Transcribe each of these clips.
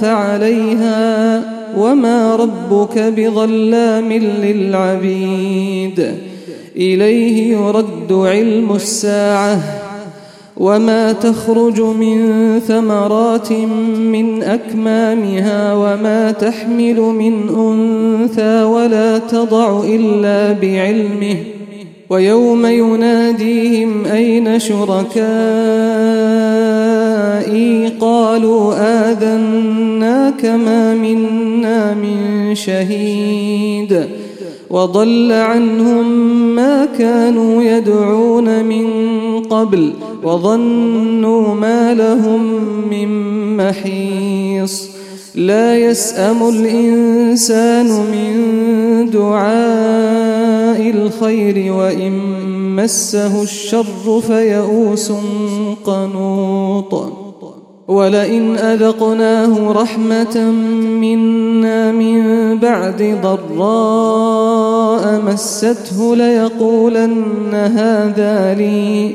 فعليها وما ربك بظلام للعبيد. إليه يرد علم الساعة وما تخرج من ثمرات من أكمامها وما تحمل من أنثى ولا تضع إلا بعلمه. ويوم يناديهم أين شركائي قالوا آذناك ما منا من شهيد وضل عنهم ما كانوا يدعون من قبل وظنوا ما لهم من محيص لا يسأم الإنسان من دعاء الخير وإن مسه الشر فيئوس قنوط ولئن أذقناه رحمة منا من بعد ضراء مسته ليقولن هذا لي.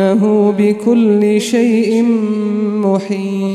إنه بكل شيء محيط.